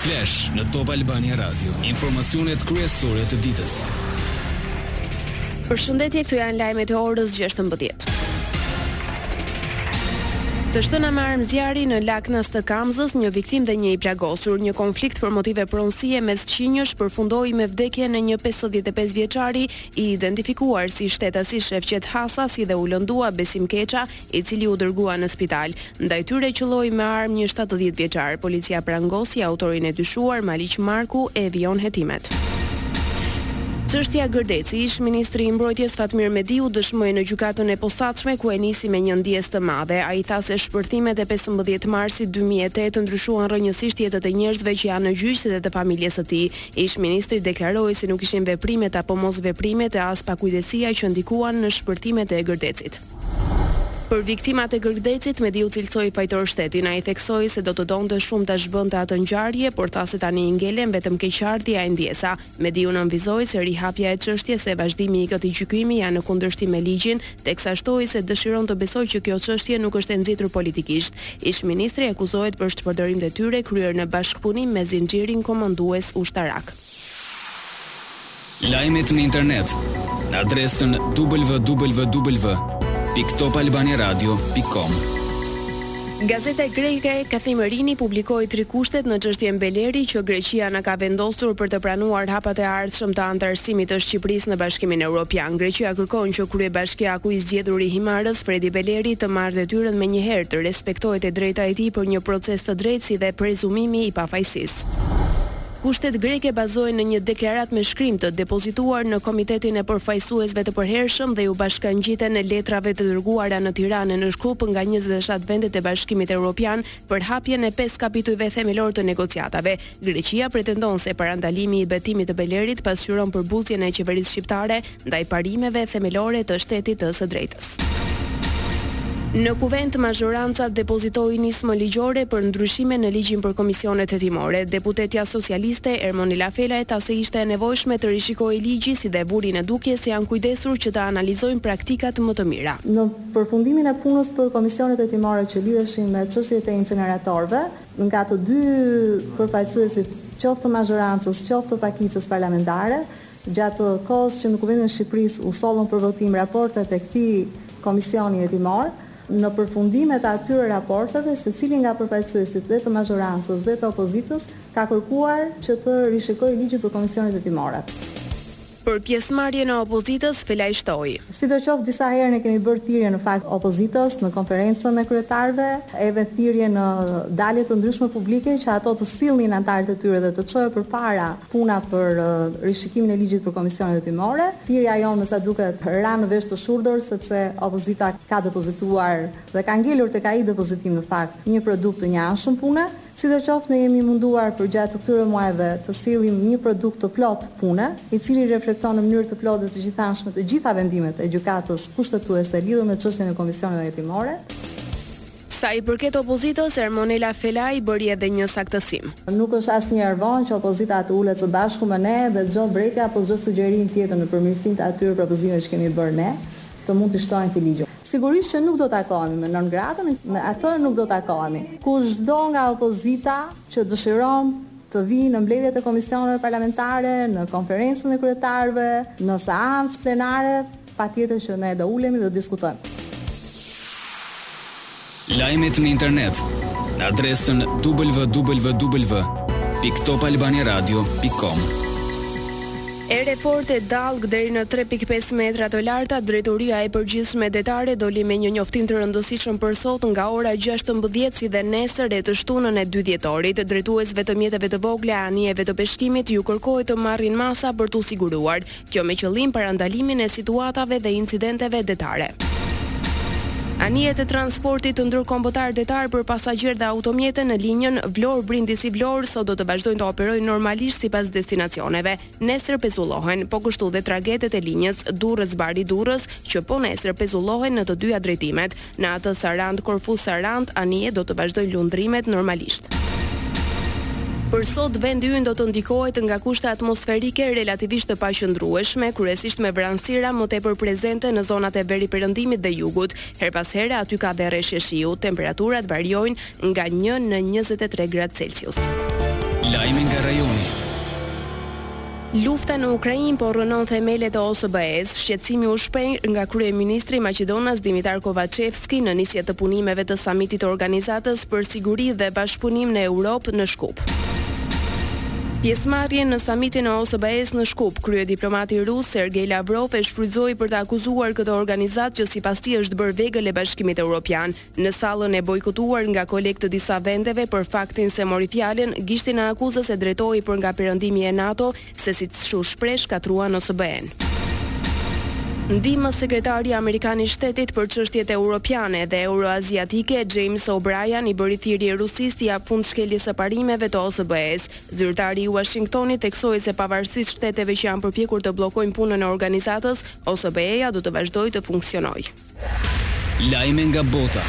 Flash në Top Albania Radio, informacionet kryesore të ditës. Përshëndetje, këto janë lajmet e orës 16. Të shtëna me armë zjarri në Laknas të Kamzës, një viktim dhe një i plagosur, një konflikt për motive pronësie mes fqinjësh përfundoi me vdekjen e një 55 vjeçari i identifikuar si shtetasi Shefqet Hasa si dhe u lëndua Besim Keça, i cili u dërgua në spital. Ndaj tyre qëlloi me armë një shtatëdhjetë vjeçar. Policia prangosi autorin e dyshuar, Maliq Marku, e vijon hetimet. Çështja Gërdeci, ish-ministri i Mbrojtjes Fatmir Mediu dëshmoi në gjykatën e posaçme ku e nisi me një ndjesë të madhe. Ai tha se shpërthimet e pesëmbëdhjetë marsit dy mijë e tetë ndryshuan rrënjësisht jetët e njerëzve që janë në gjyq dhe të familjes së tij. Ish-ministri deklaroi se nuk ishin veprimet apo mosveprimet e as pakujdesia që ndikuan në shpërthimet e Gërdecit. Për viktimat e Gërdecit, Mediu cilësoi fajtor shtetin. Ai theksoi se do të donte shumë ta zhbënte atë ngjarje, por tha se tani i ngelen vetëm keqardhja e ndjesa. Mediu nënvizoi se rihapja e çështjes e vazhdimi i këtij gjykimi janë në kundërshtim me ligjin, teksa shtoi se dëshiron të besojë që kjo çështje nuk është e nxitur politikisht. Ish-ministri akuzohet për shpërdorim detyre kryer në bashkëpunim me zinxhirin komandues ushtarak. Lajmet në internet në adresën www.topalbaniaradio.com. Gazeta greke Kathimerini publikoi tri kushtet në çështjen Beleri që Greqia na ka vendosur për të pranuar hapat e ardhshëm të anëtarësimit të Shqipërisë në Bashkimin Europian. Greqia kërkon që kryebashkiaku i zgjedhur i Himarës, Fredi Beleri, të marrë detyrën menjëherë, të respektohet e drejta e tij për një proces të drejtë si dhe prezumimi i pafajësisë. Kushtet greke bazohen në një deklaratë me shkrim të depozituar në Komitetin e Përfaqësuesve të Përhershëm dhe iu bashkëngjiten letrave të dërguara në Tiranë e në Shkup nga njëzet e shtatë vendet e Bashkimit Europian për hapjen e pesë kapitujve themelorë të negociatave. Greqia pretendon se parandalimi i betimit të Belerit pasqyron përbuzjen e qeverisë shqiptare ndaj parimeve themelore të shtetit të së drejtës. Në Kuvend, mazhoranca depozitoi nismë ligjore për ndryshime në Ligjin për Komisionet Hetimore. Deputetja socialiste, Ermonela Felaj tha se ishte e nevojshme të rishikohej ligji si dhe vuri në dukje se janë kujdesur që të analizojnë praktikat më të mira. Në përfundimin e punës për Komisionet Hetimore që lidheshin me çështjet e inceneratorëve, nga të dy përfaqësuesit qoftë të mazhorancës, qoftë të pakicës parlamentare, Gjatë kohës që në Kuvendin e Shqipërisë u sollën për votim raportet e këtij Komisioni Hetimor, në përfundimet e atyre raporteve, secili nga përfaqësuesit dhe të mazhorancës dhe të opozitës ka kërkuar që të rishikohej Ligji për Komisionet Hetimore. Për pjesëmarrjen e opozitës, Felaj shtoi. Sidoqoftë disa herë ne kemi bërë thirrje në fakt opozitës, në konferencën e kryetarëve, edhe thirrje në dalje të ndryshme publike që ato të sillnin anëtarët e tyre dhe të çohej përpara puna për rishikimin e ligjit për komisionet hetimore. Thirrja jonë me sa duket ra në vesh të shurdhër sepse opozita ka depozituar dhe ka ngelur tek ai depozitim në fakt një produkt të njëanshëm pune. Sidoqoftë ne jemi munduar përgjatë këtyre muajve të sillim një produkt të plotë pune, i cili reflekton në mënyrë të plotë dhe të gjithanshme të gjitha vendimet e Gjykatës Kushtetuese lidhur me çështjen e Komisioneve Hetimore. Sa i përket opozitës, Ermonela Felaj bëri edhe një saktësim. Nuk është asnjëherë vonë që opozita të ulet së bashku me ne dhe çdo vërejtje apo çdo sugjerim tjetër në përmirësim të atyre propozimeve që kemi bërë ne, të mund t'i shtohen këtij ligji. Sigurisht që nuk do takohemi me non gratën, me atë nuk do takohemi. Kushdo nga opozita që dëshiron të vijë në mbledhjet e komisioneve parlamentare, në konferencën e kryetarëve, në seancë plenare, patjetër që ne do ulemi dhe diskutojmë. Lajmet në internet në adresën www.topalbaniaradio.com. Erë e fortë e dallgë deri në tre pikë pesë metra të larta, Drejtoria e Përgjithshme Detare doli me një njoftim të rëndësishëm për sot nga ora gjashtëmbëdhjetë si dhe nesër e të shtunën e dy dhjetorit. Drejtuesve të mjeteve të vogla e anijeve të peshkimit ju kërkohet të marrin masa për t'u siguruar. Kjo me qëllim parandalimin e situatave dhe incidenteve detare. Anijet e transportit ndërkombëtar detar për pasagjerë dhe automjete në linjën Vlorë-Brindisi-Vlorë sot do të vazhdojnë të operojnë normalisht sipas destinacioneve. Nesër pezullohen, po kështu dhe tragetet e linjës Durrës-Bari-Durrës që po nesër pezullohen në të dyja drejtimet. Në atë Sarandë-Korfuz-Sarandë, anijet do të vazhdojnë lundrimet normalisht. Për sot, vendi ynë do të ndikohet nga kushte atmosferike relativisht të paqëndrueshme, kryesisht me vranësira më tepër prezente në zonat e veriperëndimit dhe jugut. Herë pas here aty ka dhe reshje shiu, temperaturat variojnë nga një në njëzet e tre gradë Celsius. Lajme nga rajoni. Lufta në Ukrainë po rrënon themelet e OSBE-së, shqetësimi u shpreh nga kryeministri maqedonas Dimitar Kovaçevski në nisje të punimeve të Samitit të Organizatës për Siguri dhe Bashkëpunim në Europë në Shkup. Pjesëmarrjen në Samitin e OSBE-së në Shkup, kryediplomati rus, Sergei Lavrov e shfrytëzoi për të akuzuar këtë organizatë që sipas tij është bërë vegël e Bashkimit Europian. Në sallën e bojkotuar nga kolegë të disa vendeve për faktin se mori fjalën, gishtin e akuzës e drejtoi për nga perëndimi e NATO, se siç u shpreh shkatërruan OSBE-në. Ndihmës sekretari amerikan i shtetit për çështjet europiane dhe euroaziatike, James O'Brien i bëri thirrje Rusisë t'i japë fund shkeljes së parimeve të OSBE-së. Zyrtari i Uashingtonit theksoi se pavarësisht shteteve që janë përpjekur të bllokojnë punën e organizatës, OSBE-ja do të vazhdojë të funksionojë. Lajme nga bota.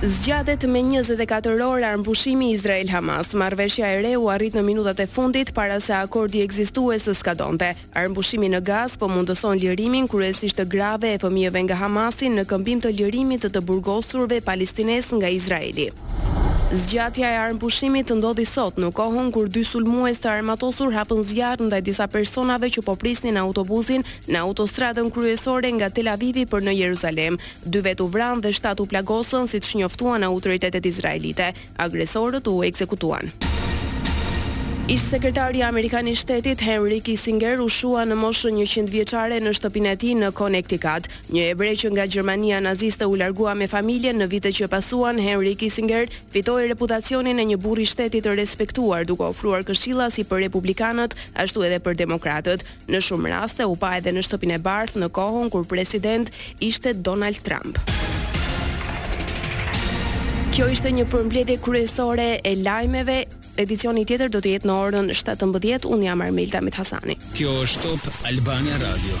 Zgjatet me njëzet e katër orë armëpushimi Izrael-Hamas. Marrëveshja e re u arrit në minutat e fundit para se akordi ekzistues të skadonte. Armëpushimi në Gazë po mundëson lirimin kryesisht të grave e fëmijëve nga Hamasi në këmbim të lirimit të të burgosurve palestinezë nga Izraeli. Zgjatja e armëpushimit ndodhi sot, në kohën kur dy sulmues të armatosur hapën zjarr ndaj disa personave që po prisnin autobusin Në autostradën kryesore nga Tel Avivi për në Jerusalem, dy vetë u vranë dhe shtatë u plagosën, siç njoftuan autoritetet izraelite. Agresorët u ekzekutuan. Ish-sekretari amerikan i Shtetit, Henry Kissinger, u shua në moshën njëqind vjeçare në shtëpinë e tij në Konektikat. Një hebre që nga Gjermania naziste u largua me familjen në vitet që pasuan, Henry Kissinger fitoi reputacionin e një burri shteti të respektuar, duke ofruar këshilla si për republikanët, ashtu edhe për demokratët. Në shumë raste u pa edhe në Shtëpinë e Bardhë në kohën kur president ishte Donald Trump. Kjo ishte një përmbledhje kryesore e lajmeve Edicioni tjetër do të jetë në orën 17. Unë jam Armelda Mithasani. Kjo është Top Albania Radio.